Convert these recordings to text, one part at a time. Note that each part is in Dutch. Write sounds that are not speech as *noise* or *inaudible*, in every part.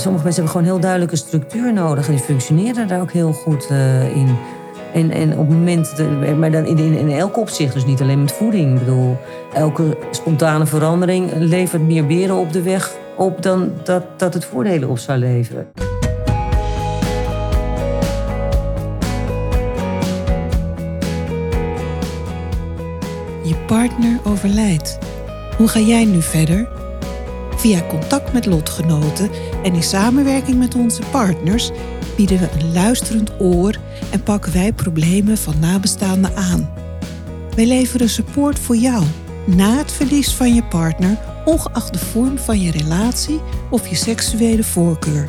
Sommige mensen hebben gewoon heel duidelijke structuur nodig en die functioneren daar ook heel goed uh, in. En, en op het moment, maar dan in, in, in elk opzicht, dus niet alleen met voeding. Ik bedoel, elke spontane verandering levert meer beren op de weg op dan dat, dat het voordelen op zou leveren. Je partner overlijdt. Hoe ga jij nu verder? Via contact met lotgenoten en in samenwerking met onze partners bieden we een luisterend oor en pakken wij problemen van nabestaanden aan. Wij leveren support voor jou na het verlies van je partner, ongeacht de vorm van je relatie of je seksuele voorkeur.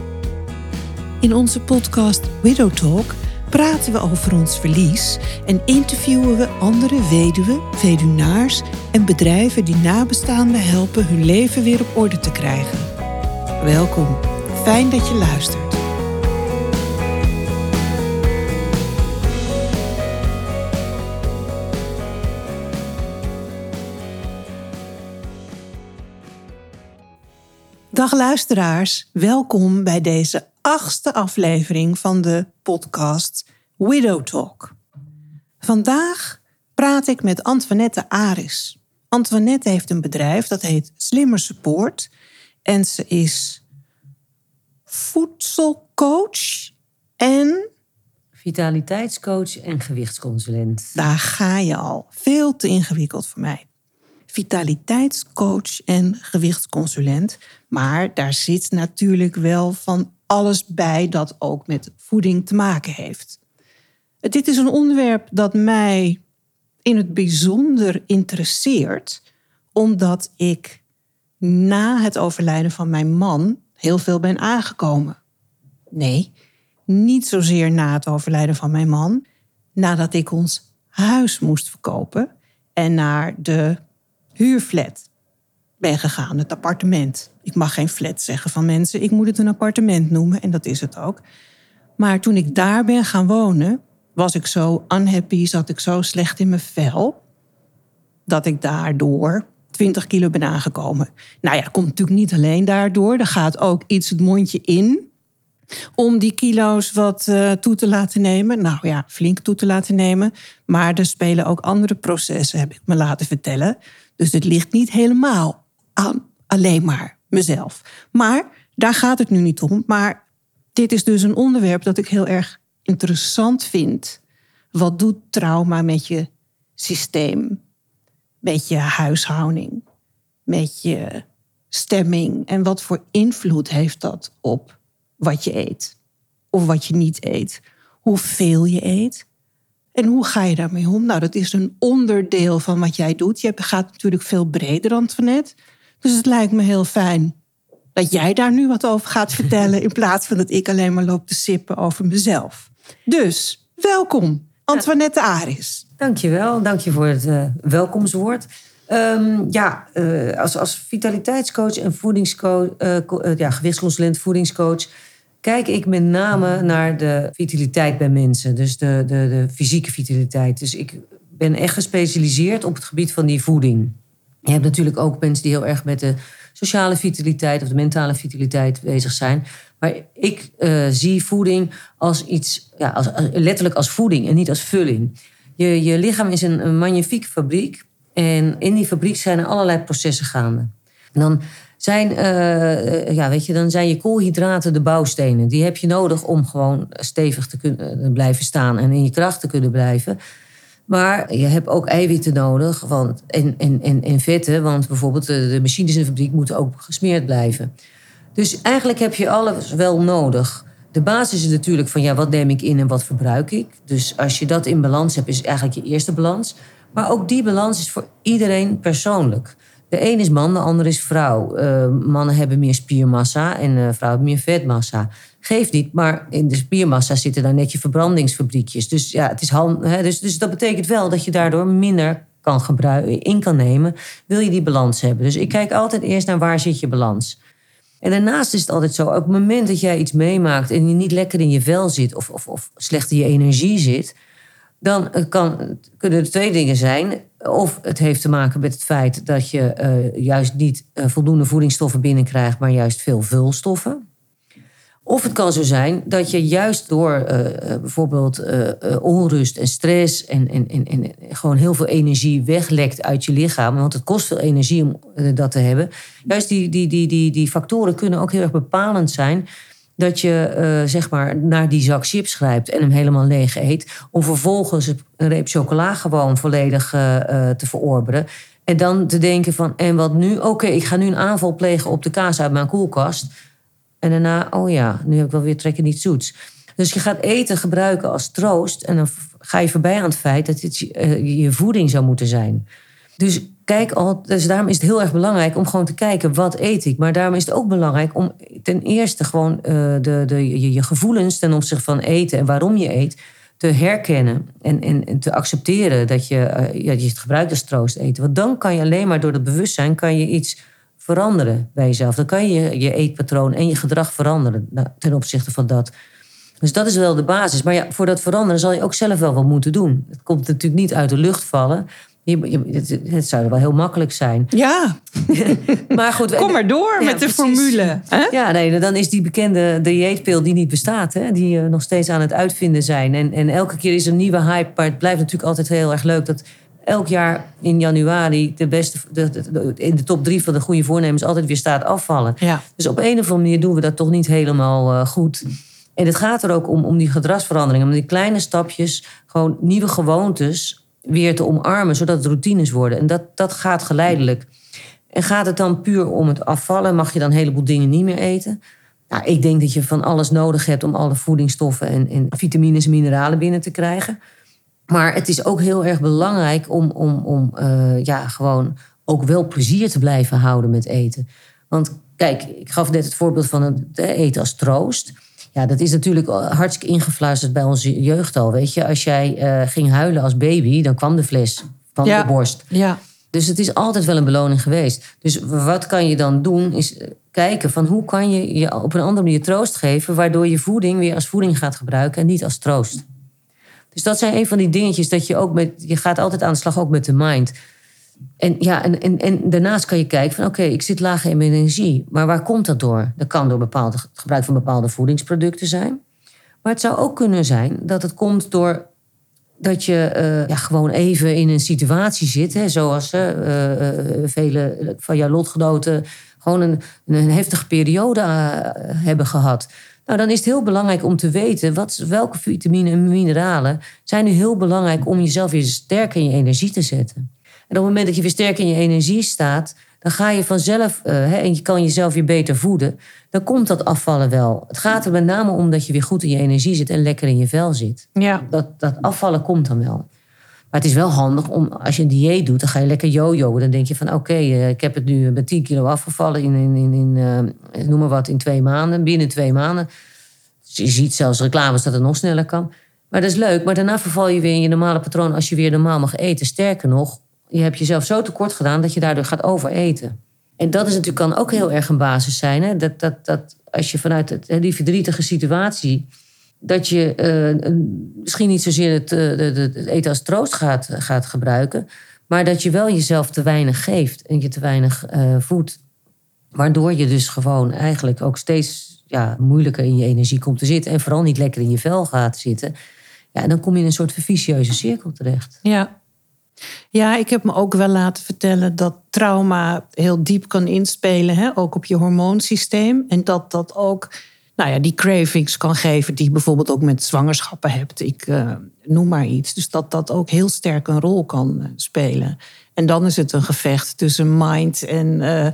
In onze podcast Widow Talk praten we over ons verlies en interviewen we andere weduwen, weduwnaars en bedrijven die nabestaanden helpen hun leven weer op orde te krijgen. Welkom, fijn dat je luistert. Dag luisteraars, welkom bij deze achtste aflevering van de podcast Widow Talk. Vandaag praat ik met Antoinette Aris. Antoinette heeft een bedrijf dat heet Slimmer Support en ze is voedselcoach en vitaliteitscoach en gewichtsconsulent. Daar ga je al. Veel te ingewikkeld voor mij vitaliteitscoach en gewichtsconsulent. Maar daar zit natuurlijk wel van alles bij dat ook met voeding te maken heeft. Dit is een onderwerp dat mij in het bijzonder interesseert, omdat ik na het overlijden van mijn man heel veel ben aangekomen. Nee, niet zozeer na het overlijden van mijn man, nadat ik ons huis moest verkopen en naar de huurflat ben gegaan, het appartement. Ik mag geen flat zeggen van mensen, ik moet het een appartement noemen en dat is het ook. Maar toen ik daar ben gaan wonen, was ik zo unhappy, zat ik zo slecht in mijn vel, dat ik daardoor 20 kilo ben aangekomen. Nou ja, komt natuurlijk niet alleen daardoor. Er gaat ook iets het mondje in om die kilo's wat uh, toe te laten nemen. Nou ja, flink toe te laten nemen. Maar er spelen ook andere processen, heb ik me laten vertellen. Dus het ligt niet helemaal aan alleen maar mezelf. Maar daar gaat het nu niet om. Maar dit is dus een onderwerp dat ik heel erg interessant vind. Wat doet trauma met je systeem, met je huishouding, met je stemming? En wat voor invloed heeft dat op wat je eet of wat je niet eet? Hoeveel je eet? En hoe ga je daarmee om? Nou, dat is een onderdeel van wat jij doet. Je gaat natuurlijk veel breder, dan Antoinette. Dus het lijkt me heel fijn dat jij daar nu wat over gaat vertellen... in plaats van dat ik alleen maar loop te sippen over mezelf. Dus, welkom, Antoinette Aris. Dankjewel, dank je voor het uh, ja, uh, als, als vitaliteitscoach en voedingscoach, uh, ja, gewichtsconsulent, voedingscoach kijk ik met name naar de vitaliteit bij mensen. Dus de, de, de fysieke vitaliteit. Dus ik ben echt gespecialiseerd op het gebied van die voeding. Je hebt natuurlijk ook mensen die heel erg met de sociale vitaliteit of de mentale vitaliteit bezig zijn. Maar ik uh, zie voeding als iets, ja, als, letterlijk als voeding en niet als vulling. Je, je lichaam is een, een magnifieke fabriek. En in die fabriek zijn er allerlei processen gaande. Dan zijn, uh, ja, weet je, dan zijn je koolhydraten de bouwstenen. Die heb je nodig om gewoon stevig te kunnen eh, blijven staan en in je kracht te kunnen blijven. Maar je hebt ook eiwitten nodig want, en, en, en, en vetten. Want bijvoorbeeld de, machines in de fabriek moeten ook gesmeerd blijven. Dus eigenlijk heb je alles wel nodig. De basis is natuurlijk van ja, wat neem ik in en wat verbruik ik. Dus als je dat in balans hebt, is eigenlijk je eerste balans. Maar ook die balans is voor iedereen persoonlijk. De een is man, de ander is vrouw. Uh, mannen hebben meer spiermassa en uh, vrouwen hebben meer vetmassa. Geeft niet, maar in de spiermassa zitten daar net je verbrandingsfabriekjes. Dus ja, het is hè, dus, dus dat betekent wel dat je daardoor minder kan gebruiken, in kan nemen. Wil je die balans hebben? Dus ik kijk altijd eerst naar waar zit je balans. En daarnaast is het altijd zo, op het moment dat jij iets meemaakt en je niet lekker in je vel zit of, of, of slecht in je energie zit, dan kan, kunnen er twee dingen zijn. Of het heeft te maken met het feit dat je uh, juist niet uh, voldoende voedingsstoffen binnenkrijgt, maar juist veel vulstoffen. Of het kan zo zijn dat je juist door eh, eh, bijvoorbeeld eh, onrust en stress en, en, en, gewoon heel veel energie weglekt uit je lichaam, want het kost veel energie om dat te hebben. Juist die, die, die, die, die factoren kunnen ook heel erg bepalend zijn dat je zeg maar naar die zak chips grijpt en hem helemaal leeg eet, om vervolgens een reep chocola gewoon volledig te verorberen. En dan te denken van, en wat nu? Oké, ik ga nu een aanval plegen op de kaas uit mijn koelkast. En daarna, oh ja, nu heb ik wel weer trekken niet zoets. Dus je gaat eten gebruiken als troost. En dan ga je voorbij aan het feit dat het eh, je voeding zou moeten zijn. Dus kijk al, dus daarom is het heel erg belangrijk om gewoon te kijken wat eet ik. Maar daarom is het ook belangrijk om ten eerste gewoon uh, de, de, je, je, gevoelens ten opzichte van eten en waarom je eet te herkennen en, en, te accepteren dat je, uh, ja, je het gebruikt als troost eten. Want dan kan je alleen maar door het bewustzijn kan je iets veranderen bij jezelf. Dan kan je je eetpatroon en je gedrag veranderen nou, ten opzichte van dat. Dus dat is wel de basis. Maar ja, voor dat veranderen zal je ook zelf wel wat moeten doen. Het komt natuurlijk niet uit de lucht vallen. het, zou wel heel makkelijk zijn. Ja. *laughs* maar goed, Kom maar door met de formule. Hè? Ja, nee, dan is die bekende dieetpil die niet bestaat. Hè, die uh, nog steeds aan het uitvinden zijn. En, en elke keer is een nieuwe hype. Maar het blijft natuurlijk altijd heel erg leuk dat elk jaar in januari de beste, de, in de top drie van de goede voornemens altijd weer staat afvallen. Ja. Dus op een of andere manier doen we dat toch niet helemaal uh, goed. En het gaat er ook om, om die gedragsveranderingen, om die kleine stapjes, gewoon nieuwe gewoontes weer te omarmen, zodat het routines worden. En dat, dat gaat geleidelijk. En gaat het dan puur om het afvallen? Mag je dan een heleboel dingen niet meer eten? Nou, ik denk dat je van alles nodig hebt om alle voedingsstoffen en, en vitamines en mineralen binnen te krijgen. Maar het is ook heel erg belangrijk om, om, om uh, ja, gewoon ook wel plezier te blijven houden met eten. Want kijk, ik gaf net het voorbeeld van het eten als troost. Ja, dat is natuurlijk hartstikke ingefluisterd bij onze jeugd al. Weet je, als jij uh, ging huilen als baby, dan kwam de fles van de borst. Ja. Dus het is altijd wel een beloning geweest. Dus wat kan je dan doen, is kijken van hoe kan je je op een andere manier troost geven, waardoor je voeding weer als voeding gaat gebruiken en niet als troost. Dus dat zijn een van die dingetjes dat je ook met. Je gaat altijd aan de slag ook met de mind. En, ja, en, en, daarnaast kan je kijken van oké, ik zit laag in mijn energie. Maar waar komt dat door? Dat kan door bepaalde, het gebruik van bepaalde voedingsproducten zijn. Maar het zou ook kunnen zijn dat het komt door dat je uh, ja, gewoon even in een situatie zit. Hè, zoals uh, vele van jouw lotgenoten gewoon een, een heftige periode hebben gehad. Nou, dan is het heel belangrijk om te weten wat, welke vitamine en mineralen zijn nu heel belangrijk om jezelf weer sterk in je energie te zetten. En op het moment dat je weer sterk in je energie staat, dan ga je vanzelf, uh, hè, en je kan jezelf weer beter voeden, dan komt dat afvallen wel. Het gaat er met name om dat je weer goed in je energie zit en lekker in je vel zit. Ja. Dat, dat afvallen komt dan wel. Maar het is wel handig om, als je een dieet doet, dan ga je lekker jojoen. Dan denk je van, oké, eh, ik heb het nu met 10 kilo afgevallen in, in, in, uh, noem maar wat, in twee maanden. Binnen twee maanden. Dus je ziet zelfs reclames dat het nog sneller kan. Maar dat is leuk. Maar daarna verval je weer in je normale patroon als je weer normaal mag eten. Sterker nog, je hebt jezelf zo tekort gedaan dat je daardoor gaat overeten. En dat is natuurlijk kan ook heel erg een basis zijn. Hè? Dat, dat, dat als je vanuit het, die verdrietige situatie dat je uh, misschien niet zozeer het, uh, het, eten als troost gaat, gaat gebruiken, maar dat je wel jezelf te weinig geeft en je te weinig uh, voedt. Waardoor je dus gewoon eigenlijk ook steeds ja, moeilijker in je energie komt te zitten en vooral niet lekker in je vel gaat zitten. Ja, en dan kom je in een soort vicieuze cirkel terecht. Ja. Ja, ik heb me ook wel laten vertellen dat trauma heel diep kan inspelen, hè? ook op je hormoonsysteem. En dat dat ook nou ja, die cravings kan geven die je bijvoorbeeld ook met zwangerschappen hebt. Ik uh, noem maar iets. Dus dat dat ook heel sterk een rol kan uh, spelen. En dan is het een gevecht tussen mind en uh,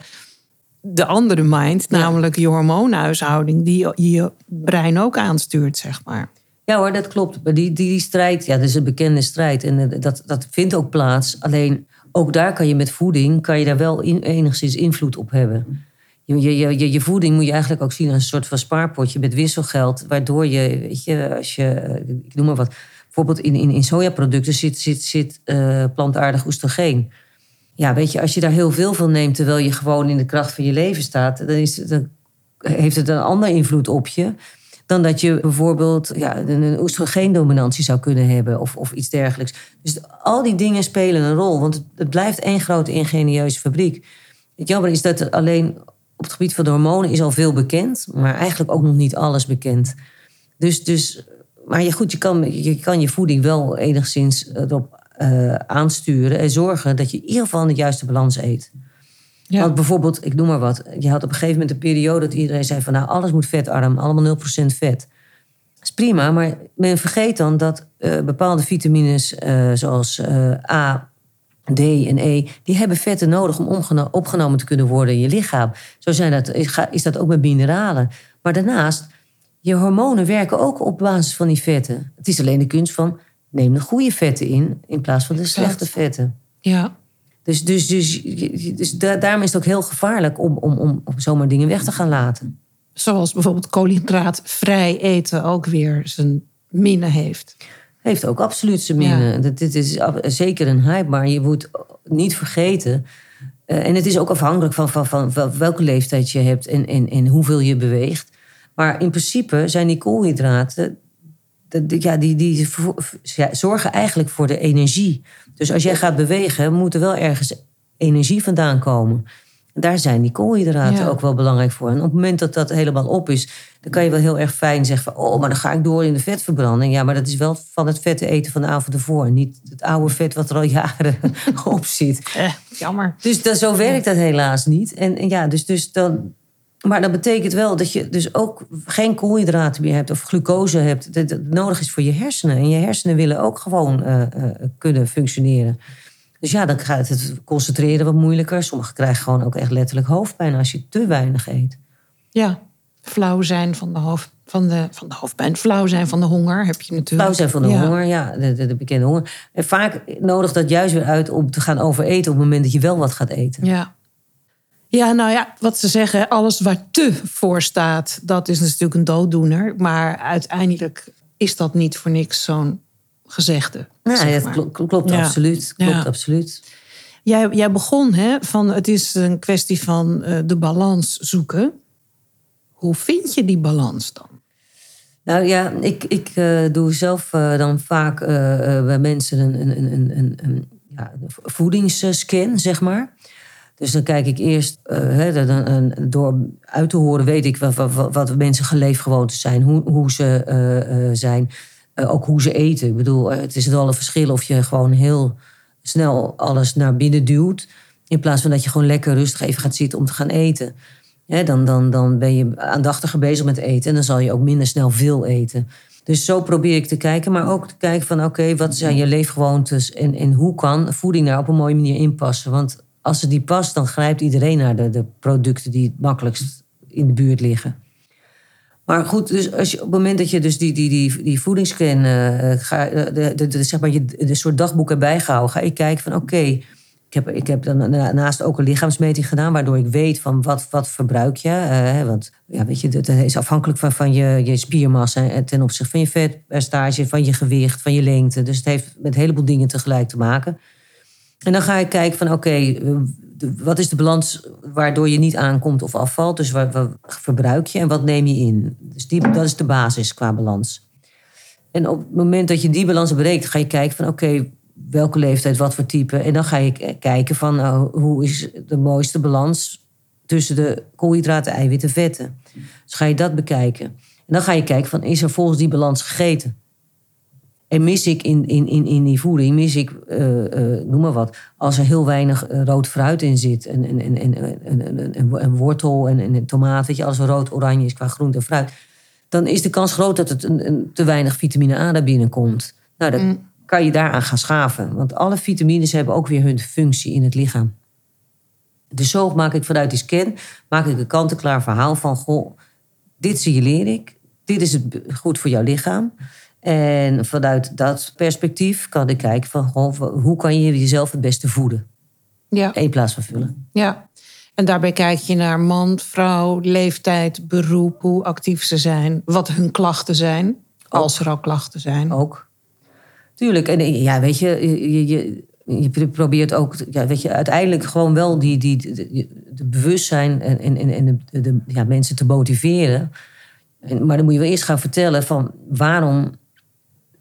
de andere mind, ja. namelijk je hormoonhuishouding, die je brein ook aanstuurt, zeg maar. Ja hoor, dat klopt. Maar die, die, die strijd, ja, dat is een bekende strijd. En dat, dat vindt ook plaats. Alleen ook daar kan je met voeding, kan je daar wel in, enigszins invloed op hebben. Je, je, je, voeding moet je eigenlijk ook zien als een soort van spaarpotje met wisselgeld. Waardoor je, weet je, als je, ik noem maar wat, bijvoorbeeld in, in, in sojaproducten zit, zit, zit uh, plantaardig oestrogeen. Ja, weet je, als je daar heel veel van neemt terwijl je gewoon in de kracht van je leven staat, dan, is, dan heeft het een ander invloed op je. Dan dat je bijvoorbeeld ja, een oestrogeendominantie zou kunnen hebben of, of iets dergelijks. Dus al die dingen spelen een rol, want het, het blijft één grote ingenieuze fabriek. Het jammer is dat er alleen op het gebied van de hormonen is al veel bekend, maar eigenlijk ook nog niet alles bekend. Dus, dus maar je, goed, je kan, je kan je voeding wel enigszins erop uh, aansturen en zorgen dat je in ieder geval de juiste balans eet. Ja. Want bijvoorbeeld, ik noem maar wat, je had op een gegeven moment een periode dat iedereen zei van nou alles moet vetarm, allemaal 0% vet. Dat is prima, maar men vergeet dan dat uh, bepaalde vitamines uh, zoals A, D en E, die hebben vetten nodig om opgenomen te kunnen worden in je lichaam. Zo zijn dat, is dat ook met mineralen. Maar daarnaast, je hormonen werken ook op basis van die vetten. Het is alleen de kunst van neem de goede vetten in in plaats van de slechte vetten. Ja. Dus, dus, dus, dus daarom is het ook heel gevaarlijk om, om, om, om zomaar dingen weg te gaan laten. Zoals bijvoorbeeld koolhydraatvrij eten ook weer zijn minnen heeft. Heeft ook absoluut zijn minnen. Ja. Dit is zeker een hype, maar je moet niet vergeten. Uh, en het is ook afhankelijk van, van, van, van, welke leeftijd je hebt en, en, en hoeveel je beweegt. Maar in principe zijn die koolhydraten ja, die, die zorgen eigenlijk voor de energie. Dus als jij gaat bewegen, moet er wel ergens energie vandaan komen. Daar zijn die koolhydraten ook wel belangrijk voor. En op het moment dat dat helemaal op is, dan kan je wel heel erg fijn zeggen van, oh, maar dan ga ik door in de vetverbranding. Ja, maar dat is wel van het vette eten van de avond ervoor. Niet het oude vet wat er al jaren *laughs* op zit. Eh, jammer. Dus dat, zo werkt dat helaas niet. En, en ja, dus, dus dan, maar dat betekent wel dat je dus ook geen koolhydraten meer hebt of glucose hebt. Dat, dat nodig is voor je hersenen. En je hersenen willen ook gewoon uh, uh, kunnen functioneren. Dus ja, dan gaat het concentreren wat moeilijker. Sommigen krijgen gewoon ook echt letterlijk hoofdpijn als je te weinig eet. Ja, flauw zijn van de, hoofd, van de, van de hoofdpijn. Flauw zijn van de honger heb je natuurlijk. Flauw zijn van de honger, ja, de, de, de, bekende honger. En vaak nodigt dat juist weer uit om te gaan overeten op het moment dat je wel wat gaat eten. Ja. Ja, nou ja, wat ze zeggen, alles waar te voor staat, dat is natuurlijk een dooddoener. Maar uiteindelijk is dat niet voor niks zo'n gezegde. Ja, het klopt, absoluut. Klopt absoluut. Jij, jij begon hè, van het is een kwestie van uh, de balans zoeken. Hoe vind je die balans dan? Nou ja, ik, ik uh, doe zelf uh, dan vaak bij mensen een, een, een, een, een ja, voedingsscan, zeg maar. Dus dan kijk ik eerst, uh, dan, door uit te horen, weet ik wat, wat, wat mensen geleefgewoontes zijn, hoe, hoe ze uh, zijn, ook hoe ze eten. Ik bedoel, het is wel een verschil of je gewoon heel snel alles naar binnen duwt, in plaats van dat je gewoon lekker rustig even gaat zitten om te gaan eten. dan, dan, dan ben je aandachtiger bezig met eten en dan zal je ook minder snel veel eten. Dus zo probeer ik te kijken, maar ook te kijken van oké, wat zijn je leefgewoontes en, en hoe kan voeding daar op een mooie manier inpassen? Want als het die past, dan grijpt iedereen naar de, de producten die het makkelijkst in de buurt liggen. Maar goed, dus als je, op het moment dat je dus die, die, die, die voedingsscan, uh, ga, de, de, de, zeg maar je de soort dagboek erbij gehouden, ga ik kijken van oké, ik, heb, ik heb dan daarnaast ook een lichaamsmeting gedaan, waardoor ik weet van wat, wat verbruik je. Want ja, weet je, dat is afhankelijk van, van je, je spiermassa ten opzichte van je vetpercentage, van je gewicht, van je lengte. Dus het heeft met een heleboel dingen tegelijk te maken. En dan ga ik kijken van oké, wat is de balans waardoor je niet aankomt of afvalt? Dus wat, verbruik je en wat neem je in? Dus die, dat is de basis qua balans. En op het moment dat je die balans bereikt, ga je kijken van oké, welke leeftijd, wat voor type. En dan ga je kijken van nou, hoe is de mooiste balans tussen de koolhydraten, eiwitten, vetten. Dus ga je dat bekijken. En dan ga je kijken van is er volgens die balans gegeten? En mis ik in, in, in, in die voeding, mis ik, uh, uh, noem maar wat, als er heel weinig uh, rood fruit in zit, en, en, en, en, en, en, en wortel en, en tomaat, weet je, als er rood-oranje is qua groente en fruit, dan is de kans groot dat het een, een te weinig vitamine A daar binnenkomt. Nou, dan mm. kan je daaraan gaan schaven. Want alle vitamines hebben ook weer hun functie in het lichaam. Dus zo maak ik vanuit die scan, maak ik een kant-en-klaar verhaal van, goh, dit signaleer ik, dit is het goed voor jouw lichaam. En vanuit dat perspectief kan ik kijken van hoe kan je jezelf het beste voeden. Ja. In plaats van vullen. Ja. En daarbij kijk je naar man, vrouw, leeftijd, beroep, hoe actief ze zijn, wat hun klachten zijn, als er al klachten zijn. Ook. Tuurlijk. En ja, weet je, je, je, je probeert ook, ja, weet je, uiteindelijk gewoon wel die, die, de, de bewustzijn en, en, en de, de, ja, mensen te motiveren. maar dan moet je wel eerst gaan vertellen van waarom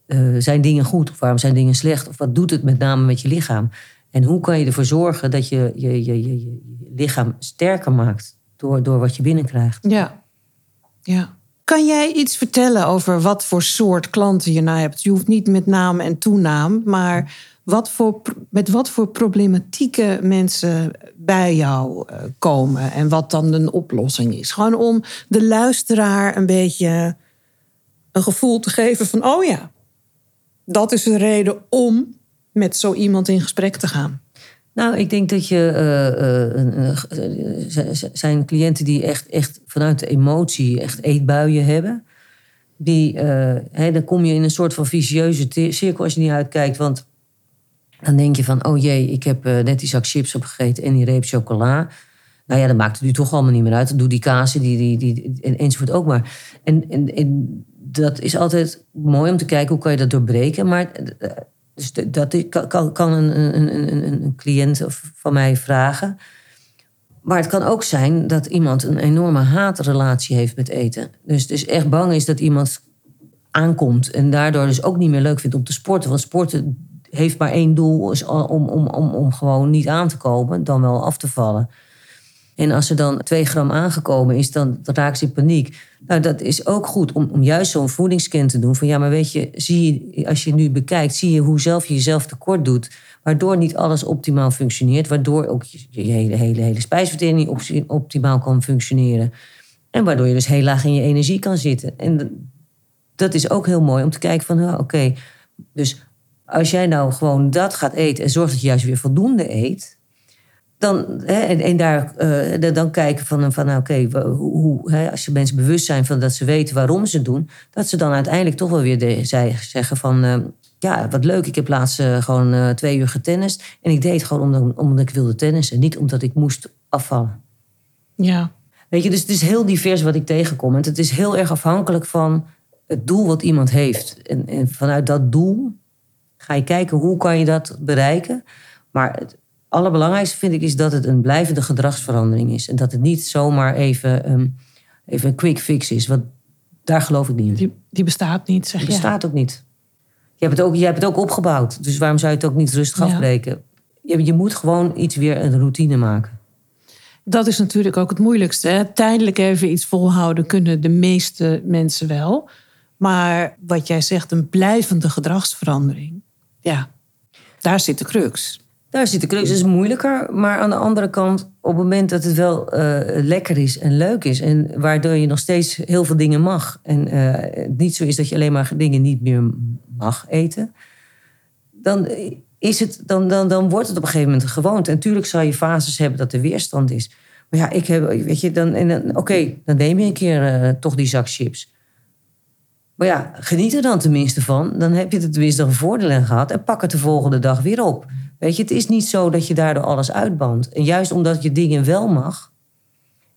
uh, zijn dingen goed of waarom zijn dingen slecht? Of wat doet het met name met je lichaam? En hoe kan je ervoor zorgen dat je je, je, je, lichaam sterker maakt? door, door wat je binnenkrijgt. Ja. ja. Kan jij iets vertellen over wat voor soort klanten je nou hebt? Je hoeft niet met naam en toenaam, maar wat voor, met wat voor problematieke mensen bij jou eh, komen en wat dan een oplossing is. Gewoon om de luisteraar een beetje een gevoel te geven van, oh ja, dat is de reden om met zo iemand in gesprek te gaan. Nou, ik denk dat je. Uh, zijn cliënten die echt, echt vanuit de emotie echt eetbuien hebben. Die, hè, dan kom je in een soort van vicieuze cirkel als je niet uitkijkt. Want dan denk je van: oh jee, ik heb net die zak chips opgegeten en die reep chocola. Nou ja, dat maakt het nu toch allemaal niet meer uit. Doe die kaas, die, die, die, enzovoort ook maar. En, en, en dat is altijd mooi om te kijken hoe kan je dat doorbreken. Maar dus dat kan, kan een, een, een, een cliënt van mij vragen. Maar het kan ook zijn dat iemand een enorme haatrelatie heeft met eten. Dus, dus echt bang is dat iemand aankomt en daardoor dus ook niet meer leuk vindt om te sporten. Want sporten heeft maar één doel, is om, om, om, om gewoon niet aan te komen, dan wel af te vallen. En als er dan twee gram aangekomen is, dan, raakt ze in paniek. Nou, dat is ook goed om, om juist zo'n voedingsscan te doen. Van ja, maar weet je, zie je, als je nu bekijkt, zie je hoe zelf je jezelf tekort doet. Waardoor niet alles optimaal functioneert. Waardoor ook je, hele, hele, hele spijsvertering niet optimaal kan functioneren. En waardoor je dus heel laag in je energie kan zitten. En dat is ook heel mooi om te kijken van, oké, dus als jij nou gewoon dat gaat eten en zorgt dat je juist weer voldoende eet dan, hè, en, en daar uh, dan kijken van, van oké, hoe, hè, als je mensen bewust zijn van dat ze weten waarom ze doen, dat ze dan uiteindelijk toch wel weer de, zij zeggen van uh, ja, wat leuk, ik heb laatst uh, gewoon twee uur getennist en ik deed het gewoon omdat, omdat ik wilde tennissen, niet omdat ik moest afvallen. Ja. Weet je, dus het is heel divers wat ik tegenkom. En het is heel erg afhankelijk van het doel wat iemand heeft. En, en vanuit dat doel ga je kijken hoe kan je dat bereiken. Maar het, allerbelangrijkste vind ik is dat het een blijvende gedragsverandering is. En dat het niet zomaar even, um, even een quick fix is. Want daar geloof ik niet in. Die, die bestaat niet, zeg je. Die bestaat ook niet. Je hebt, het ook, je hebt het ook opgebouwd. Dus waarom zou je het ook niet rustig afbreken? Je, je moet gewoon iets weer een routine maken. Dat is natuurlijk ook het moeilijkste. Hè? Tijdelijk even iets volhouden kunnen de meeste mensen wel. Maar wat jij zegt, een blijvende gedragsverandering. Ja, daar zit de crux. Daar zit de crux. is moeilijker. Maar aan de andere kant, op het moment dat het wel uh, lekker is en leuk is. En waardoor je nog steeds heel veel dingen mag. En uh, niet zo is dat je alleen maar dingen niet meer mag eten. Dan, is het, dan, dan, dan wordt het op een gegeven moment een gewoonte. En natuurlijk zal je fases hebben dat er weerstand is. Maar ja, ik heb, weet je, dan, oké, dan neem je een keer uh, toch die zak chips. Maar ja, geniet er dan tenminste van. Dan heb je er tenminste een voordeel gehad. En pak het de volgende dag weer op. Weet je, het is niet zo dat je daardoor alles uitbandt. En juist omdat je dingen wel mag,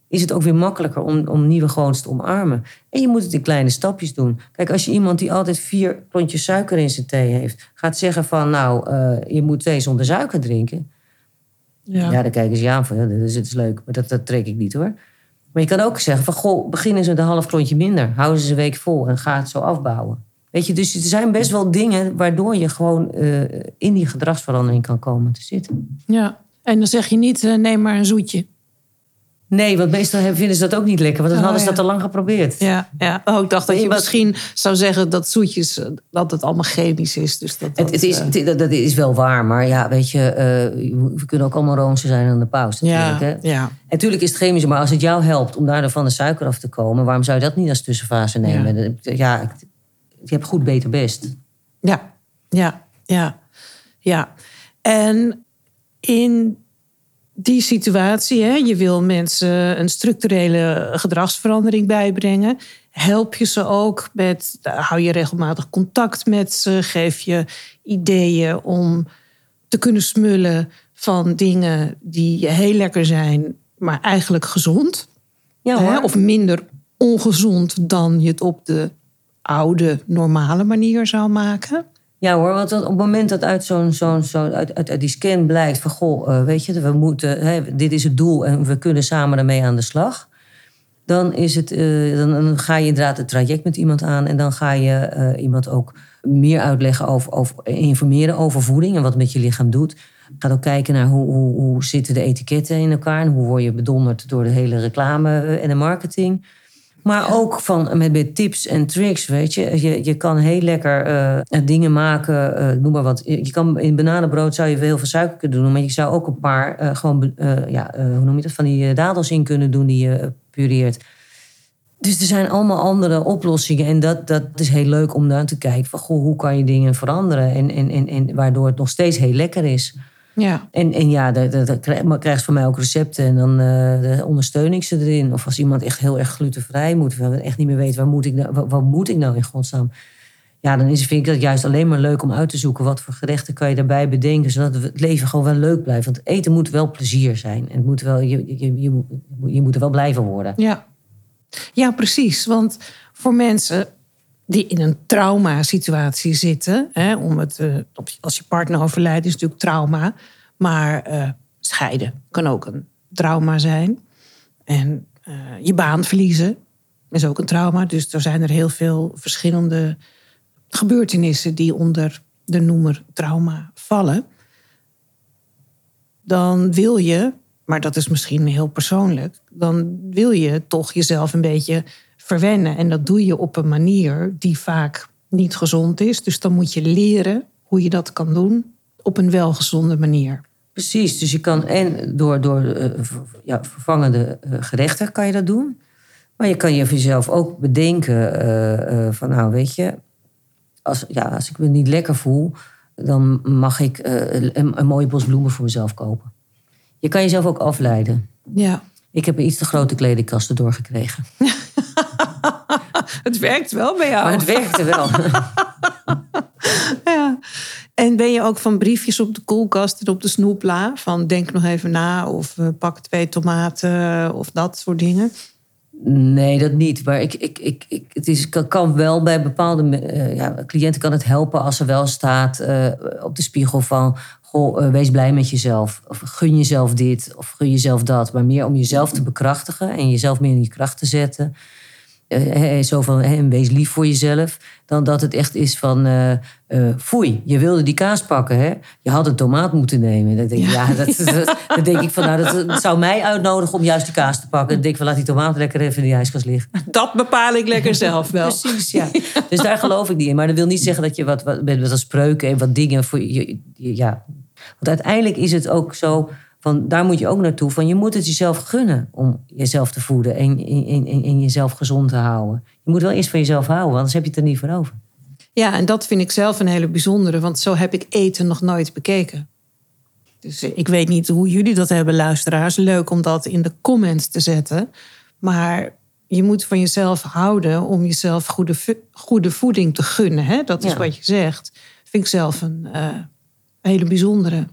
is het ook weer makkelijker om, om nieuwe gewoontes te omarmen. En je moet het in kleine stapjes doen. Kijk, als je iemand die altijd vier klontjes suiker in zijn thee heeft, gaat zeggen van nou, uh, je moet thee zonder suiker drinken. Ja, ja dan kijken ze je aan van ja, dat is, het is leuk, maar dat, dat trek ik niet hoor. Maar je kan ook zeggen van goh, begin eens met een half klontje minder. Hou ze een week vol en ga het zo afbouwen. Weet je, dus er zijn best wel dingen waardoor je gewoon uh, in die gedragsverandering kan komen te zitten. Ja, en dan zeg je niet, uh, neem maar een zoetje. Nee, want meestal vinden ze dat ook niet lekker, want dan oh, hadden ze dat al lang geprobeerd. Ja, ja. Oh, ik dacht dat je misschien zou zeggen dat zoetjes, eh, dat het allemaal chemisch is. Dus dat, dat, het, is, uh... dat, is wel waar, maar ja, weet je, uh, we kunnen ook allemaal roomse zijn aan de pauze. Ja, hè? ja. En natuurlijk is het chemisch, maar als het jou helpt om daar van de suiker af te komen, waarom zou je dat niet als tussenfase nemen? Ja, ja je hebt goed, beter, best. Ja, ja, ja, ja. En in die situatie, hè, je wil mensen een structurele gedragsverandering bijbrengen. Help je ze ook met, hou je regelmatig contact met ze, geef je ideeën om te kunnen smullen van dingen die heel lekker zijn, maar eigenlijk gezond. Ja, hè, of minder ongezond dan je het op de oude, normale manier zou maken? Ja hoor, want op het moment dat uit, zo'n, zo'n, zo, uit, uit, die scan blijkt van... goh, uh, weet je, we moeten, hè, dit is het doel en we kunnen samen ermee aan de slag... dan, is het, uh, dan, ga je inderdaad het traject met iemand aan... en dan ga je uh, iemand ook meer uitleggen over, over... informeren over voeding en wat met je lichaam doet... Gaat ook kijken naar hoe, hoe, hoe zitten de etiketten in elkaar en hoe word je bedonderd door de hele reclame en de marketing. Maar ook van, met, met tips en tricks, weet je. Je, je kan heel lekker uh, dingen maken, uh, noem maar wat. Je kan, in bananenbrood zou je heel veel suiker kunnen doen. Maar je zou ook een paar, uh, gewoon, ja, hoe noem je dat, van die dadels in kunnen doen die je pureert. Dus er zijn allemaal andere oplossingen. En dat, dat is heel leuk om naar te kijken. Van, goh, hoe kan je dingen veranderen? En, en, en, en waardoor het nog steeds heel lekker is. Ja. En, en ja, dan krijgt van mij ook recepten en dan uh, ondersteun ik ze erin. Of als iemand echt heel erg glutenvrij moet, echt niet meer weet waar moet ik nou, wat, wat moet ik nou in godsnaam. Ja, dan is, vind ik dat juist alleen maar leuk om uit te zoeken wat voor gerechten kan je daarbij bedenken, zodat het leven gewoon wel leuk blijft. Want eten moet wel plezier zijn. En het moet wel, je, je, je, je moet er wel blijven worden. Ja. ja, precies. Want voor mensen die in een traumasituatie zitten. Hè, om het, uh, als je partner overlijdt is natuurlijk trauma. Maar uh, scheiden kan ook een trauma zijn. En uh, je baan verliezen is ook een trauma. Dus er zijn er heel veel verschillende gebeurtenissen die onder de noemer trauma vallen. Dan wil je, maar dat is misschien heel persoonlijk, dan wil je toch jezelf een beetje verwennen. En dat doe je op een manier die vaak niet gezond is. Dus dan moet je leren hoe je dat kan doen op een welgezonde manier. Precies, dus je kan en door, door uh, ja, vervangende uh, gerechten kan je dat doen. Maar je kan je voor jezelf ook bedenken uh, van nou weet je, als, ja, als ik me niet lekker voel, dan mag ik een, een mooie bos bloemen voor mezelf kopen. Je kan jezelf ook afleiden. Ja. Ik heb een iets te grote kledingkasten doorgekregen. *laughs* het werkt wel bij jou. Maar het werkte wel. *laughs* ja. En ben je ook van briefjes op de koelkast en op de snoepla? Van denk nog even na of uh, pak twee tomaten of dat soort dingen? Nee, dat niet. Maar ik, ik, ik, ik, het is, kan wel bij bepaalde uh, ja, cliënten kan het helpen als er wel staat uh, op de spiegel van... Goh, wees blij met jezelf. Of gun jezelf dit of gun jezelf dat. Maar meer om jezelf te bekrachtigen en jezelf meer in je kracht te zetten. Uh, zo van hey, wees lief voor jezelf. Dan dat het echt is van uh, uh, foei, je wilde die kaas pakken. Hè? Je had een tomaat moeten nemen. Dan denk, ja. ja dat, denk ik van nou, dat, zou mij uitnodigen om juist die kaas te pakken. Dan denk ik van laat die tomaat lekker even in de ijskast liggen. *laughs* Dat bepaal ik lekker zelf wel. Precies, *laughs* ja. Dus daar geloof ik niet in. Maar dat wil niet zeggen dat je wat, wat met wat spreuken en wat dingen voor je. Ja. Want uiteindelijk is het ook zo van, daar moet je ook naartoe. Van, je moet het jezelf gunnen om jezelf te voeden en, en, en, en jezelf gezond te houden. Je moet wel eerst van jezelf houden, anders heb je het er niet voor over. Ja, en dat vind ik zelf een hele bijzondere, want zo heb ik eten nog nooit bekeken. Dus ik weet niet hoe jullie dat hebben, luisteraars. Leuk om dat in de comments te zetten. Maar je moet van jezelf houden om jezelf goede, goede voeding te gunnen. Hè? Dat is ja. wat je zegt. Vind ik zelf een uh, hele bijzondere.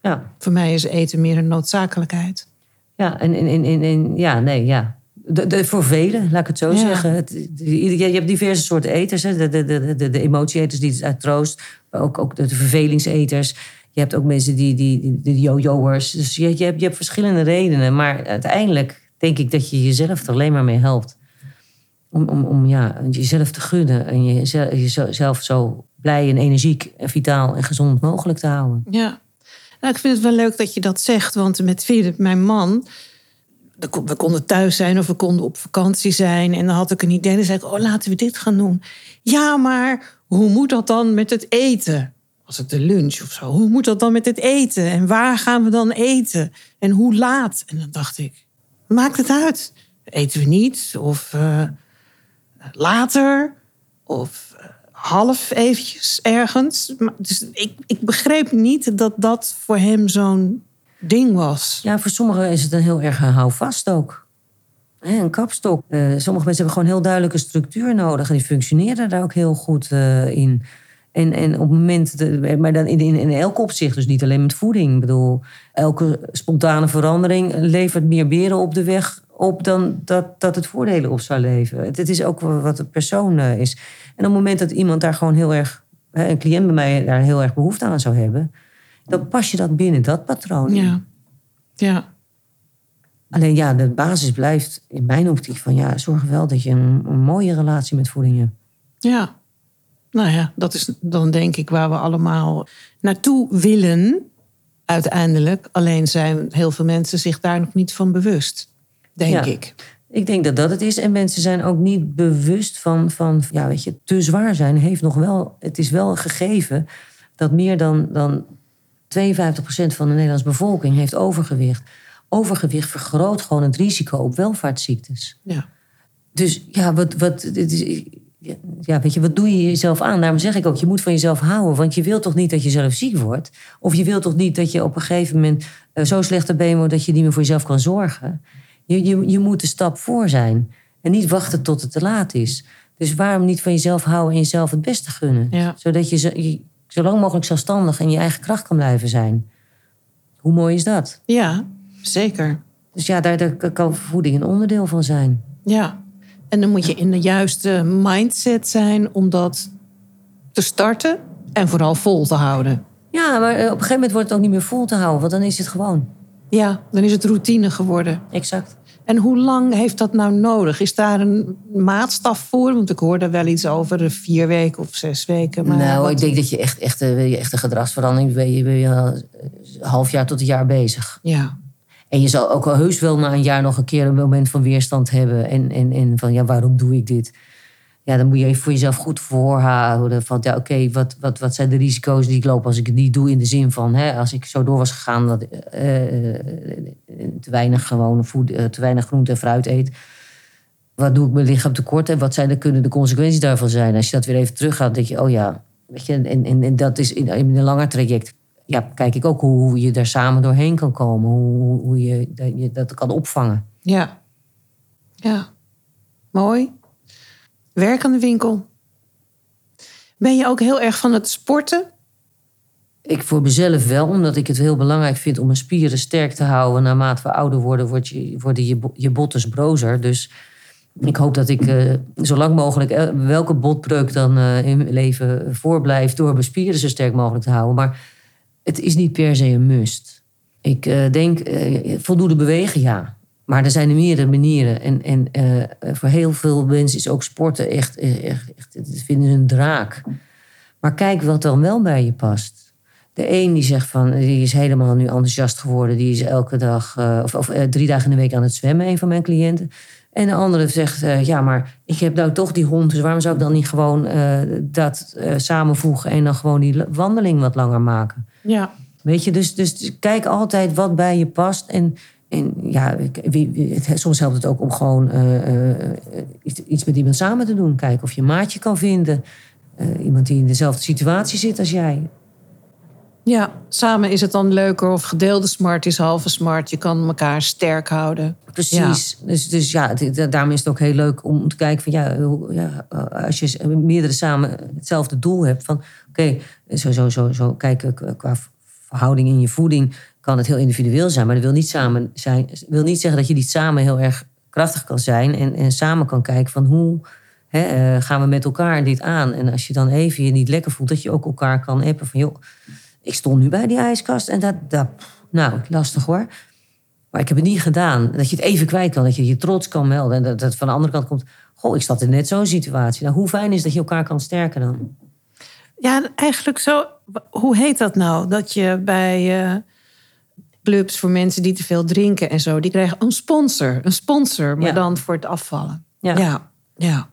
Ja. Voor mij is eten meer een noodzakelijkheid. Ja, en, en, en, en ja, nee, ja. De, de, voor velen, laat ik het zo ja. zeggen. Het, je, je hebt diverse soorten eters. Hè. De, de, de, de emotieeters die het uit troost. Maar ook, ook de, vervelingseters. Je hebt ook mensen die, die, de yo-yo'ers. Dus je, je, hebt, je hebt verschillende redenen. Maar uiteindelijk denk ik dat je jezelf er alleen maar mee helpt. Om, om, om ja, jezelf te gunnen. En jezelf, jezelf zo blij en energiek en vitaal en gezond mogelijk te houden. Ja, nou, ik vind het wel leuk dat je dat zegt, want met Philip, mijn man, we konden thuis zijn of we konden op vakantie zijn. En dan had ik een idee. Dan zei ik, oh, laten we dit gaan doen. Ja, maar hoe moet dat dan met het eten? Was het de lunch of zo? Hoe moet dat dan met het eten? En waar gaan we dan eten? En hoe laat? En dan dacht ik, maakt het uit? Eten we niet? Of uh, later? Of half eventjes ergens. Dus ik, ik begreep niet dat dat voor hem zo'n ding was. Ja, voor sommigen is het een heel erg houvast ook. Een kapstok. Uh, sommige mensen hebben gewoon heel duidelijke structuur nodig. En die functioneren daar ook heel goed uh, in. En, en op het moment, maar dan in, in, in elk opzicht, dus niet alleen met voeding. Ik bedoel, elke spontane verandering levert meer beren op de weg op dan dat, dat het voordelen op zou leveren. Het, het is ook wat de persoon uh, is. En op het moment dat iemand daar gewoon heel erg, een cliënt bij mij daar heel erg behoefte aan zou hebben, dan pas je dat binnen dat patroon. Ja. ja. Alleen ja, de basis blijft in mijn optiek van ja, zorg wel dat je een, een mooie relatie met voeding hebt. Ja. Nou ja, dat is dan denk ik waar we allemaal naartoe willen. uiteindelijk. Alleen zijn heel veel mensen zich daar nog niet van bewust, denk Ja. ik. Ik denk dat dat het is. En mensen zijn ook niet bewust van, van ja, weet je, te zwaar zijn heeft nog wel, het is wel gegeven dat meer dan, dan 52% van de Nederlandse bevolking heeft overgewicht. Overgewicht vergroot gewoon het risico op welvaartsziektes. Ja. Dus ja, wat, wat, dit is, ja, weet je, wat doe je jezelf aan? Daarom zeg ik ook, je moet van jezelf houden. Want je wilt toch niet dat je zelf ziek wordt? Of je wilt toch niet dat je op een gegeven moment eh, zo slecht been wordt... dat je niet meer voor jezelf kan zorgen? Je, je, je moet de stap voor zijn. En niet wachten tot het te laat is. Dus waarom niet van jezelf houden en jezelf het beste gunnen? Ja. Zodat je, zo, je zo lang mogelijk zelfstandig en je eigen kracht kan blijven zijn. Hoe mooi is dat? ja, zeker. Dus ja, daar, daar kan voeding een onderdeel van zijn. Ja. En dan moet je in de juiste mindset zijn om dat te starten en vooral vol te houden. Ja, maar eh, op een gegeven moment wordt het ook niet meer vol te houden, want dan is het gewoon. Ja, dan is het routine geworden. Exact. En hoe lang heeft dat nou nodig? Is daar een maatstaf voor? Want ik hoorde wel iets over vier weken of zes weken. Maar nou, wat- ik denk dat je echt, echt, eh, wil je echt een gedragsverandering ben je, ben je een half jaar tot een jaar bezig. Ja, En je zal ook al heus wel na een jaar nog een keer een moment van weerstand hebben. En, en, en van ja, waarom doe ik dit? Ja, dan moet je even voor jezelf goed voorhouden. Van ja, oké, wat, wat, wat zijn de risico's die ik loop als ik het niet doe? In de zin van, hè, als ik zo door was gegaan dat eh, te weinig gewone voed, eh, te weinig groente en fruit eet. Wat doe ik mijn lichaam tekort en wat zijn de, kunnen de consequenties daarvan zijn? Als je dat weer even teruggaat, denk je, oh ja, weet je, en, en, dat is in, in een langer traject. Ja, kijk ik ook hoe, hoe je daar samen doorheen kan komen. Hoe, hoe je, dat, je dat kan opvangen. ja. Ja, mooi. Werk aan de winkel. Ben je ook heel erg van het sporten? Ik voor mezelf wel, omdat ik het heel belangrijk vind om mijn spieren sterk te houden. Naarmate we ouder worden, je, worden je, bo- je botten brozer. Dus ik hoop dat ik eh, zo lang mogelijk, eh, welke botbreuk dan eh, in mijn leven voorblijft, door mijn spieren zo sterk mogelijk te houden. Maar het is niet per se een must. Ik denk, voldoende bewegen, ja. Maar er zijn er meerdere manieren. En, en eh, voor heel veel mensen is ook sporten echt, eh, echt, echt vinden ze een draak. Maar kijk wat dan wel bij je past. De een die zegt van, die is helemaal nu enthousiast geworden. Die is elke dag, eh, of, of eh, drie dagen in de week aan het zwemmen, een van mijn cliënten. En de andere zegt, eh, ja, maar ik heb nou toch die hond. Dus waarom zou ik dan niet gewoon eh, dat eh, samenvoegen en dan gewoon die wandeling wat langer maken? Ja. Weet je, dus, dus kijk altijd wat bij je past. En, en ja, soms helpt het ook om gewoon eh, eh, iets, iets met iemand samen te doen. Kijken of je een maatje kan vinden. Eh, iemand die in dezelfde situatie zit als jij. Ja, samen is het dan leuker of gedeelde smart is halve smart. Je kan elkaar sterk houden. Precies. Dus, dus ja, daarom is het ook heel leuk om te kijken van ja, ja als je meerdere samen hetzelfde doel hebt. Van oké, zo, zo, zo, zo kijken qua- qua verhouding in je voeding kan het heel individueel zijn. Maar dat wil niet, samen zijn, wil niet zeggen dat je niet samen heel erg krachtig kan zijn. En, en samen kan kijken van hoe hè, eh, gaan we met elkaar dit aan. En als je dan even je niet lekker voelt, dat je ook elkaar kan appen van joh, ik stond nu bij die ijskast en dat, dat nou, lastig hoor. Maar ik heb het niet gedaan. Dat je het even kwijt kan. Dat je je trots kan melden. En dat dat van de andere kant komt. Goh, ik zat in net zo'n situatie. Nou, hoe fijn is dat je elkaar kan sterken dan? Ja, eigenlijk zo. Hoe heet dat nou? Dat je bij eh, clubs voor mensen die te veel drinken en zo, die krijgen een sponsor. Een sponsor, maar Ja. dan voor het afvallen. Ja. ja. ja.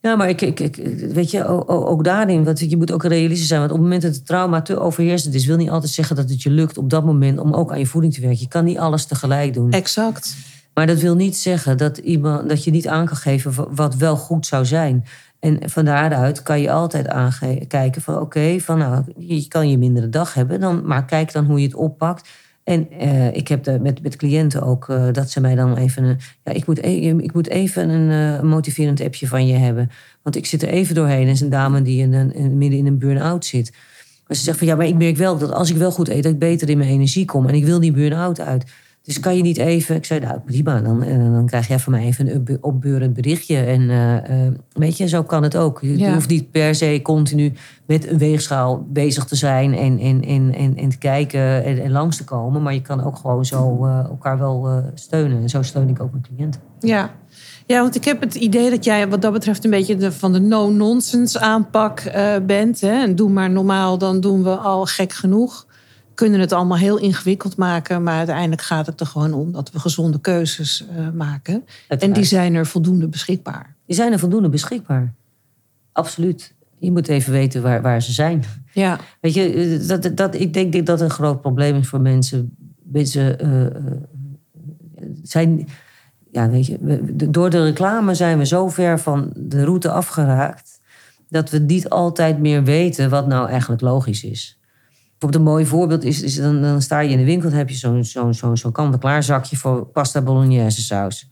Ja, maar ik, ik, ik, weet je, ook, ook daarin, want je moet ook realistisch zijn. Want op het moment dat het trauma te overheersend is, wil niet altijd zeggen dat het je lukt op dat moment om ook aan je voeding te werken. Je kan niet alles tegelijk doen. Exact. Maar dat wil niet zeggen dat, iemand, dat je niet aan kan geven wa- wat wel goed zou zijn. En van daaruit kan je altijd aankijken van oké, van nou, je kan je mindere dag hebben, dan, maar kijk dan hoe je het oppakt. En eh, ik heb de, met, met cliënten ook eh, dat ze mij dan even een. Ja, ik moet, e- ik moet even een eh, motiverend appje van je hebben. Want ik zit er even doorheen. En is een dame die in een, in- midden in een burn-out zit. Maar ze zegt van ja, maar ik merk wel dat als ik wel goed eet, dat ik beter in mijn energie kom. En ik wil die burn-out uit. Dus kan je niet even. Ik zei, nou prima, dan, eh, dan krijg jij van mij even een opbeurend berichtje. En eh, eh, weet je, zo kan het ook. Je Ja. hoeft niet per se continu met een weegschaal bezig te zijn en, en, en, en, en te kijken en, en langs te komen. Maar je kan ook gewoon zo elkaar wel steunen. En zo steun ik ook mijn cliënten. Ja. ja, want ik heb het idee dat jij wat dat betreft een beetje de, van de no-nonsense aanpak bent. Hè? En doe maar normaal, dan doen we al gek genoeg. Kunnen het allemaal heel ingewikkeld maken, maar uiteindelijk gaat het er gewoon om dat we gezonde keuzes uh, maken. En die zijn er voldoende beschikbaar. Die zijn er voldoende beschikbaar. Absoluut. Je moet even weten waar, waar ze zijn. Ja. Weet je, eh, dat, dat, ik denk dat een groot probleem is voor mensen. Mensen uh, zijn. Ja, weet je, door de reclame zijn we zo ver van de route afgeraakt. dat we niet altijd meer weten wat nou eigenlijk logisch is. Bijvoorbeeld een mooi voorbeeld is, dan, dan sta je in de winkel... en heb je zo'n zo'n zo'n zo'n kant-en-klaar zakje voor pasta bolognese saus.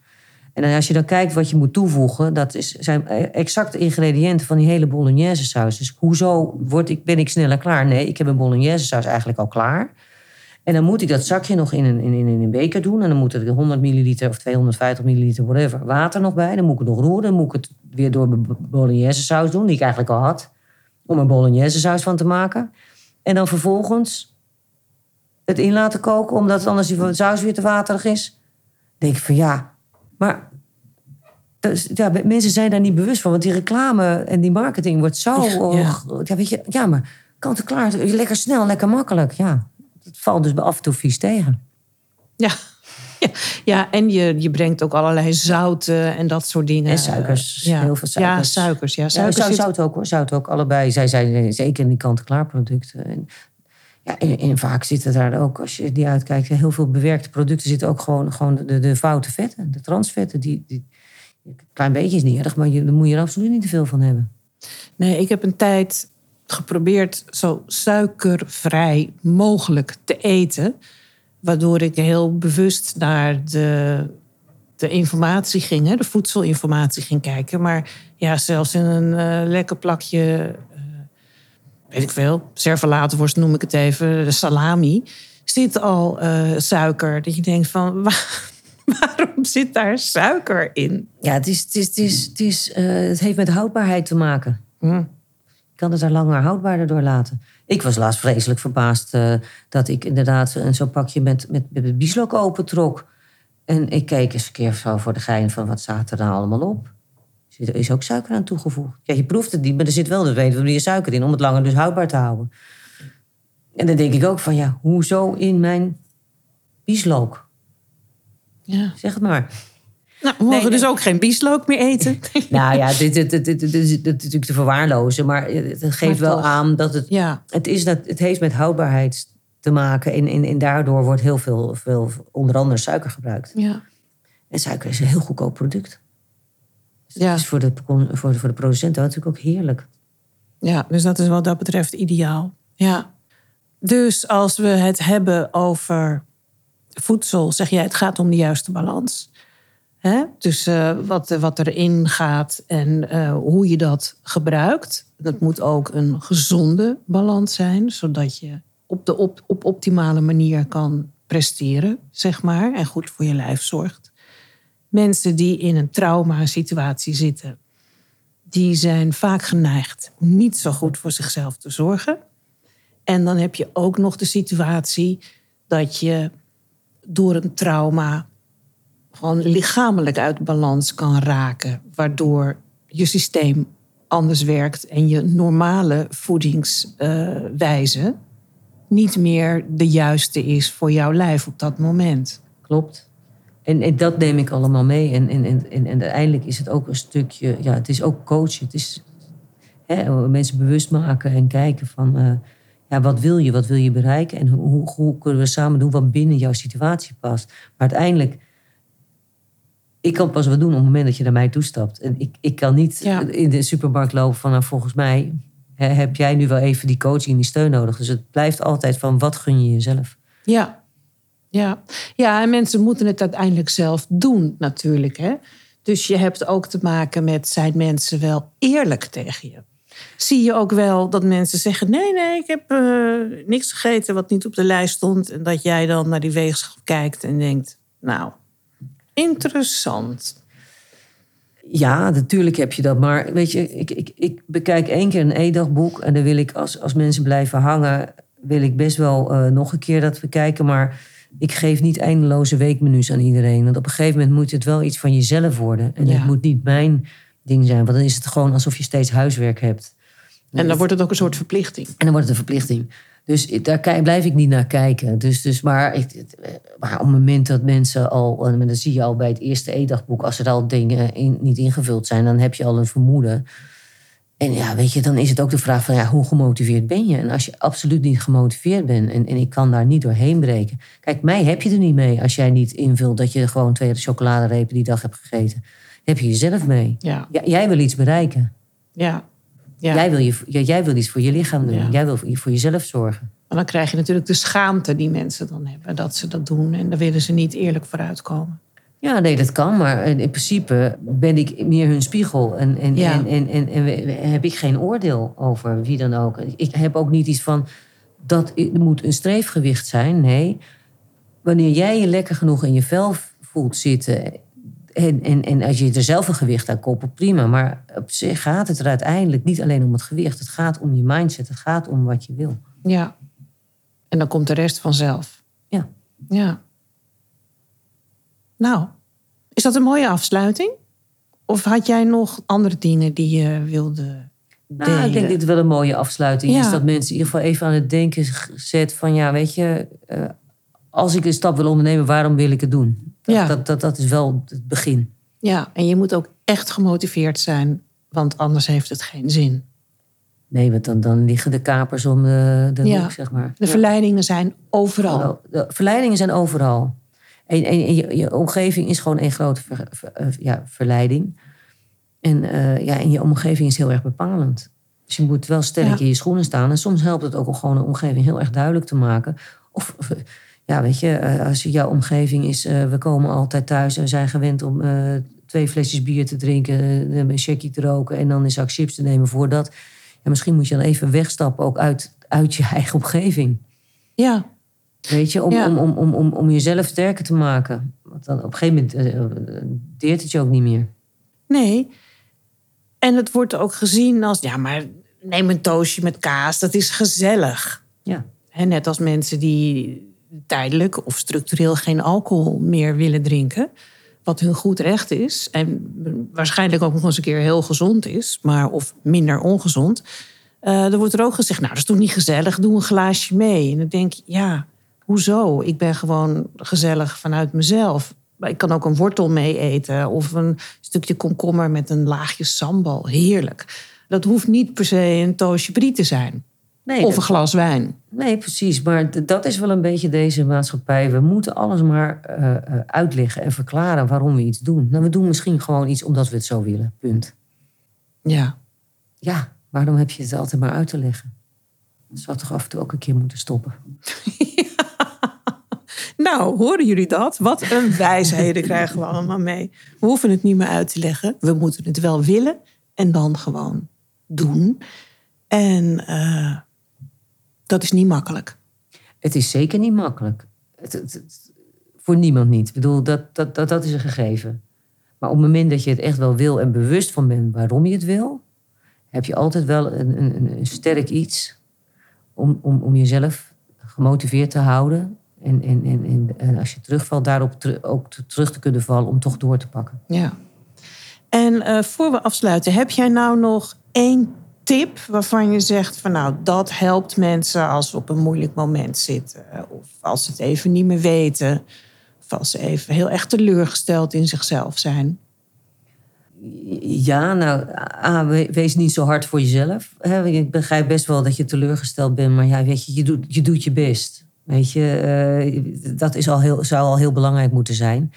En als je dan kijkt wat je moet toevoegen... dat is, zijn exacte ingrediënten van die hele bolognese saus. Dus hoezo word ik, ben ik sneller klaar? Nee, ik heb een bolognese saus eigenlijk al klaar. En dan moet ik dat zakje nog in een, in, in een beker doen. En dan moet er 100 milliliter of 250 milliliter, whatever, water nog bij. Dan moet ik het nog roeren. Dan moet ik het weer door mijn bolognese saus doen, die ik eigenlijk al had. Om een bolognese saus van te maken. En dan vervolgens het in laten koken, omdat anders die saus weer te waterig is. Dan denk ik van ja, maar dus, ja, mensen zijn daar niet bewust van. Want die reclame en die marketing wordt zo. Ja, ja weet je, ja maar kant en klaar. Lekker snel, lekker makkelijk. Ja, het valt dus af en toe vies tegen. Ja, *laughs* ja, en je, je brengt ook allerlei zouten en dat soort dingen. En suikers. Ja. Heel veel suikers. Ja, suikers. Ja, suikers ja, zout, ook hoor. Zout ook. Allebei. Zij zijn zeker in die kant-klaar producten. En, ja, en, vaak zitten daar ook, als je die uitkijkt, heel veel bewerkte producten zitten ook gewoon, gewoon de, de foute vetten. De transvetten. Die, die, een klein beetje is niet erg, maar je, daar moet je er absoluut niet te veel van hebben. Nee, ik heb een tijd geprobeerd zo suikervrij mogelijk te eten. Waardoor ik heel bewust naar de, de informatie ging, hè, de voedselinformatie ging kijken. Maar ja, zelfs in een uh, lekker plakje, uh, weet ik veel, servalatenworst noem ik het even, de salami, zit al uh, suiker. Dat je denkt van, *laughs* waar, waarom zit daar suiker in? Ja, het, is, het, is, het, is, het, is, het heeft met houdbaarheid te maken. Mm. Je kan het er langer houdbaarder door laten. Ik was laatst vreselijk verbaasd uh, dat ik inderdaad zo'n pakje met, met, met bieslook opentrok. En ik keek eens een keer zo voor de gein van wat staat er nou allemaal op. Er is ook suiker aan toegevoegd. Ja, je proeft het niet, maar er zit wel de weten meer suiker in om het langer dus houdbaar te houden. En dan denk ik ook van ja, hoezo in mijn bieslook? Ja. Zeg het maar. Nou, we mogen dus ook geen bieslook meer eten. *laughs* nou ja, dit, dit, dit, dit, dit is natuurlijk te verwaarlozen. Maar het geeft wel aan dat het, ja. het, is dat, het heeft met houdbaarheid te maken. En, en, en daardoor wordt heel veel, veel, onder andere suiker gebruikt. Ja. En suiker is een heel goedkoop product. Dus ja. is voor de, voor, de, voor de producenten natuurlijk ook heerlijk. Ja, dus dat is wat dat betreft ideaal. Ja. Dus als we het hebben over voedsel, zeg jij het gaat om de juiste balans. Hè? Dus uh, wat, wat erin gaat en uh, hoe je dat gebruikt. Dat moet ook een gezonde balans zijn, zodat je op de op, op optimale manier kan presteren, zeg maar, en goed voor je lijf zorgt. Mensen die in een trauma-situatie zitten, die zijn vaak geneigd niet zo goed voor zichzelf te zorgen. En dan heb je ook nog de situatie dat je door een trauma gewoon lichamelijk uit balans kan raken, waardoor je systeem anders werkt en je normale voedingswijze niet meer de juiste is voor jouw lijf op dat moment. Klopt. En, en dat neem ik allemaal mee. En, en, en, en, uiteindelijk is het ook een stukje, ja, het is ook coachen. Het is hè, mensen bewust maken en kijken van, uh, ja, wat wil je, wat wil je bereiken en hoe, hoe kunnen we samen doen wat binnen jouw situatie past. Maar uiteindelijk ik kan pas wat doen op het moment dat je naar mij toestapt. En ik, ik kan niet in de supermarkt lopen van, nou, volgens mij heb jij nu wel even die coaching en die steun nodig. Dus het blijft altijd van, wat gun je jezelf? Ja, ja. ja en mensen moeten het uiteindelijk zelf doen natuurlijk. Hè? Dus je hebt ook te maken met, zijn mensen wel eerlijk tegen je? Zie je ook wel dat mensen zeggen: nee, nee, ik heb uh, niks gegeten wat niet op de lijst stond. En dat jij dan naar die weegschaal kijkt en denkt: nou, Interessant. Ja, natuurlijk heb je dat. Maar weet je, ik, ik, ik bekijk één keer een e-dagboek. En dan wil ik, als, als mensen blijven hangen, wil ik best wel uh, nog een keer dat bekijken. Maar ik geef niet eindeloze weekmenu's aan iedereen. Want op een gegeven moment moet het wel iets van jezelf worden. En het moet niet mijn ding zijn. Want dan is het gewoon alsof je steeds huiswerk hebt. En dan wordt het ook een soort verplichting. En dan wordt het een verplichting. Dus daar blijf ik niet naar kijken. Dus, dus maar, ik, maar op het moment dat mensen al, en dat zie je al bij het eerste e-dagboek, als er al dingen in, niet ingevuld zijn, dan heb je al een vermoeden. En ja, weet je, dan is het ook de vraag van ja, hoe gemotiveerd ben je? En als je absoluut niet gemotiveerd bent en, en ik kan daar niet doorheen breken. Kijk, mij heb je er niet mee als jij niet invult dat je gewoon twee chocoladerepen die dag hebt gegeten. heb je jezelf mee. Ja. jij wil iets bereiken. Ja. Ja. Jij, wil je, jij wil iets voor je lichaam doen. Jij wil voor jezelf zorgen. Maar dan krijg je natuurlijk de schaamte die mensen dan hebben dat ze dat doen. En daar willen ze niet eerlijk vooruitkomen. Ja, nee, dat kan. Maar in principe ben ik meer hun spiegel. En, en, en, en, en, en, heb ik geen oordeel over wie dan ook. Ik heb ook niet iets van dat moet een streefgewicht zijn. Nee, wanneer jij je lekker genoeg in je vel voelt zitten. En, en, en als je er zelf een gewicht aan koppelt, prima. Maar op zich gaat het er uiteindelijk niet alleen om het gewicht. Het gaat om je mindset. Het gaat om wat je wil. Ja. En dan komt de rest vanzelf. Ja. Ja. Nou, is dat een mooie afsluiting? Of had jij nog andere dingen die je wilde nou, ik denk dat het wel een mooie afsluiting is. Dat mensen in ieder geval even aan het denken zet van... ja, weet je, uh, als ik een stap wil ondernemen, waarom wil ik het doen? Dat, ja. dat, dat, dat is wel het begin. Ja, en je moet ook echt gemotiveerd zijn... want anders heeft het geen zin. Nee, want dan, dan liggen de kapers om de, de ja. hoek, zeg maar. De verleidingen zijn overal. De verleidingen zijn overal. En, en je, je, omgeving is gewoon een grote eh, ja, verleiding. En, uh, ja, en je omgeving is heel erg bepalend. Dus je moet wel sterk in je schoenen staan. En soms helpt het ook om gewoon een omgeving heel erg duidelijk te maken. Of, ja, weet je, eh, als jouw omgeving is... we komen altijd thuis en zijn gewend om twee flesjes bier te drinken... een checkie te roken en dan een zak chips te nemen voordat... Ja, misschien moet je dan even wegstappen ook uit, uit je *laughs* eigen omgeving. Ja, Weet je, om, om, om, om, om, om jezelf sterker te maken. Want dan op een gegeven moment uh, deert het je ook niet meer. Nee. En het wordt ook gezien als, ja, maar neem een toastje met kaas, dat is gezellig. Ja. En net als mensen die tijdelijk of structureel geen alcohol meer willen drinken. Wat hun goed recht is. En waarschijnlijk ook nog eens een keer heel gezond is. Maar of minder ongezond. Uh, er wordt er ook gezegd, nou dat is toch niet gezellig, doe een glaasje mee. En dan denk je, ja, hoezo? Ik ben gewoon gezellig vanuit mezelf. Ik kan ook een wortel mee eten of een stukje komkommer met een laagje sambal. Heerlijk. Dat hoeft niet per se een toosje brie te zijn. Nee, of een glas wijn. Nee, precies. Maar dat is wel een beetje deze maatschappij. We moeten alles maar uh, uitleggen en verklaren waarom we iets doen. Nou, we doen misschien gewoon iets omdat we het zo willen. Punt. Ja. Ja, waarom heb je het altijd maar uit te leggen? Dat zou toch af en toe ook een keer moeten stoppen. *laughs* Nou, horen jullie dat? Wat een wijsheden *laughs* krijgen we allemaal mee. We hoeven het niet meer uit te leggen. We moeten het wel willen en dan gewoon doen. En uh, dat is niet makkelijk. Het is zeker niet makkelijk. Het, voor niemand niet. Ik bedoel, dat, dat, dat, dat is een gegeven. Maar op het moment dat je het echt wel wil en bewust van bent waarom je het wil, heb je altijd wel een, een, een sterk iets om, om, om jezelf gemotiveerd te houden en, en, en, en als je terugvalt, daarop ook terug te kunnen vallen om toch door te pakken. Ja. En uh, voor we afsluiten, heb jij nou nog één tip waarvan je zegt van nou, dat helpt mensen als ze op een moeilijk moment zitten. Of als ze het even niet meer weten. Of als ze even heel erg teleurgesteld in zichzelf zijn. Ja, nou, wees niet zo hard voor jezelf. Ik begrijp best wel dat je teleurgesteld bent, maar ja, weet je, je doet je, doet je best. Weet je, uh, dat is al heel, zou al heel belangrijk moeten zijn.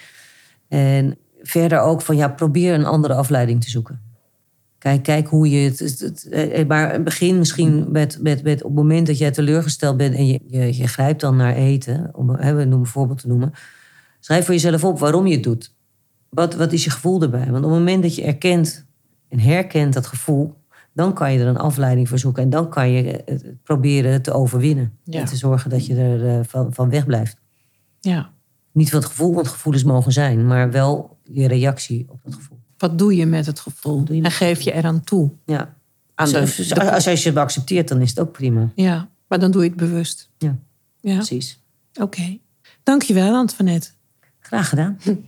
En verder ook van ja, probeer een andere afleiding te zoeken. Kijk, kijk hoe je het. het, eh, maar begin misschien met, met, met op het moment dat jij teleurgesteld bent en je, je, je grijpt dan naar eten, om hè, we een voorbeeld te noemen. Schrijf voor jezelf op waarom je het doet. Wat, wat is je gevoel erbij? Want op het moment dat je erkent en herkent dat gevoel, dan kan je er een afleiding voor zoeken. En dan kan je het proberen te overwinnen. En te zorgen dat je er eh, van, van weg blijft. Ja. Niet van het gevoel, want gevoelens mogen zijn. Maar wel je reactie op het gevoel. Wat doe je met het gevoel? En geef je eraan toe? Ja. Aan de, als, als, als je het accepteert, dan is het ook prima. Ja, maar dan doe je het bewust. Ja, ja. precies. Oké. Okay. Dankjewel, Antoinette. Graag gedaan. *laughs*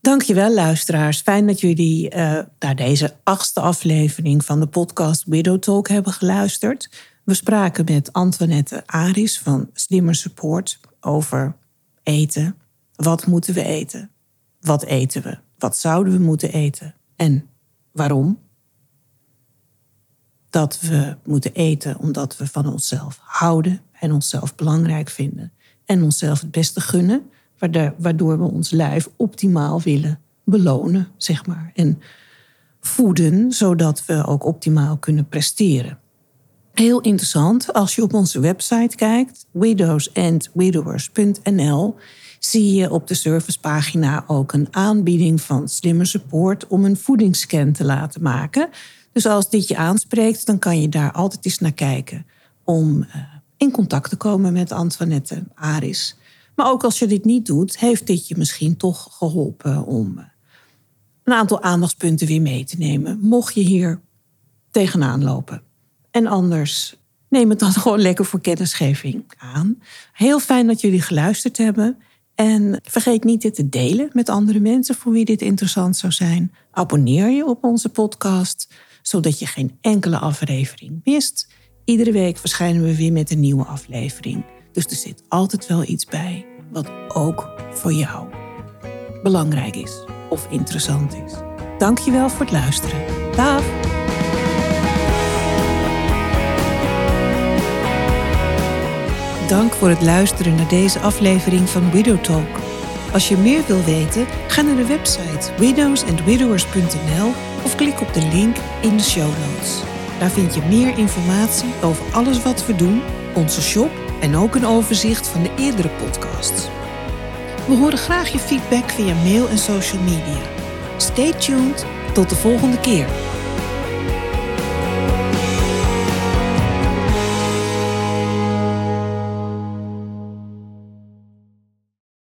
Dankjewel luisteraars. Fijn dat jullie uh, naar deze achtste aflevering van de podcast Widow Talk hebben geluisterd. We spraken met Antoinette Aris van Slimmer Support over eten. Wat moeten we eten? Wat eten we? Wat zouden we moeten eten? En waarom? Dat we moeten eten omdat we van onszelf houden en onszelf belangrijk vinden. En onszelf het beste gunnen, waardoor we ons lijf optimaal willen belonen, zeg maar. En voeden, zodat we ook optimaal kunnen presteren. Heel interessant, als je op onze website kijkt, widowsandwidowers.nl, zie je op de servicepagina ook een aanbieding van Slimmer Support om een voedingsscan te laten maken. Dus als dit je aanspreekt, dan kan je daar altijd eens naar kijken om uh, in contact te komen met Antoinette Aris. Maar ook als je dit niet doet, heeft dit je misschien toch geholpen om uh, een aantal aandachtspunten weer mee te nemen. Mocht je hier tegenaan lopen. En anders neem het dan *laughs* gewoon lekker voor kennisgeving aan. Heel fijn dat jullie geluisterd hebben. En vergeet niet dit te delen met andere mensen voor wie dit interessant zou zijn. Abonneer je op onze podcast, zodat je geen enkele aflevering mist. Iedere week verschijnen we weer met een nieuwe aflevering. Dus er zit altijd wel iets bij wat ook voor jou belangrijk is of interessant is. Dankjewel voor het luisteren. Dag! Dank voor het luisteren naar deze aflevering van Widow Talk. Als je meer wil weten, ga naar de website widowsandwidowers.nl of klik op de link in de show notes. Daar vind je meer informatie over alles wat we doen, onze shop en ook een overzicht van de eerdere podcasts. We horen graag je feedback via mail en social media. Stay tuned. Tot de volgende keer.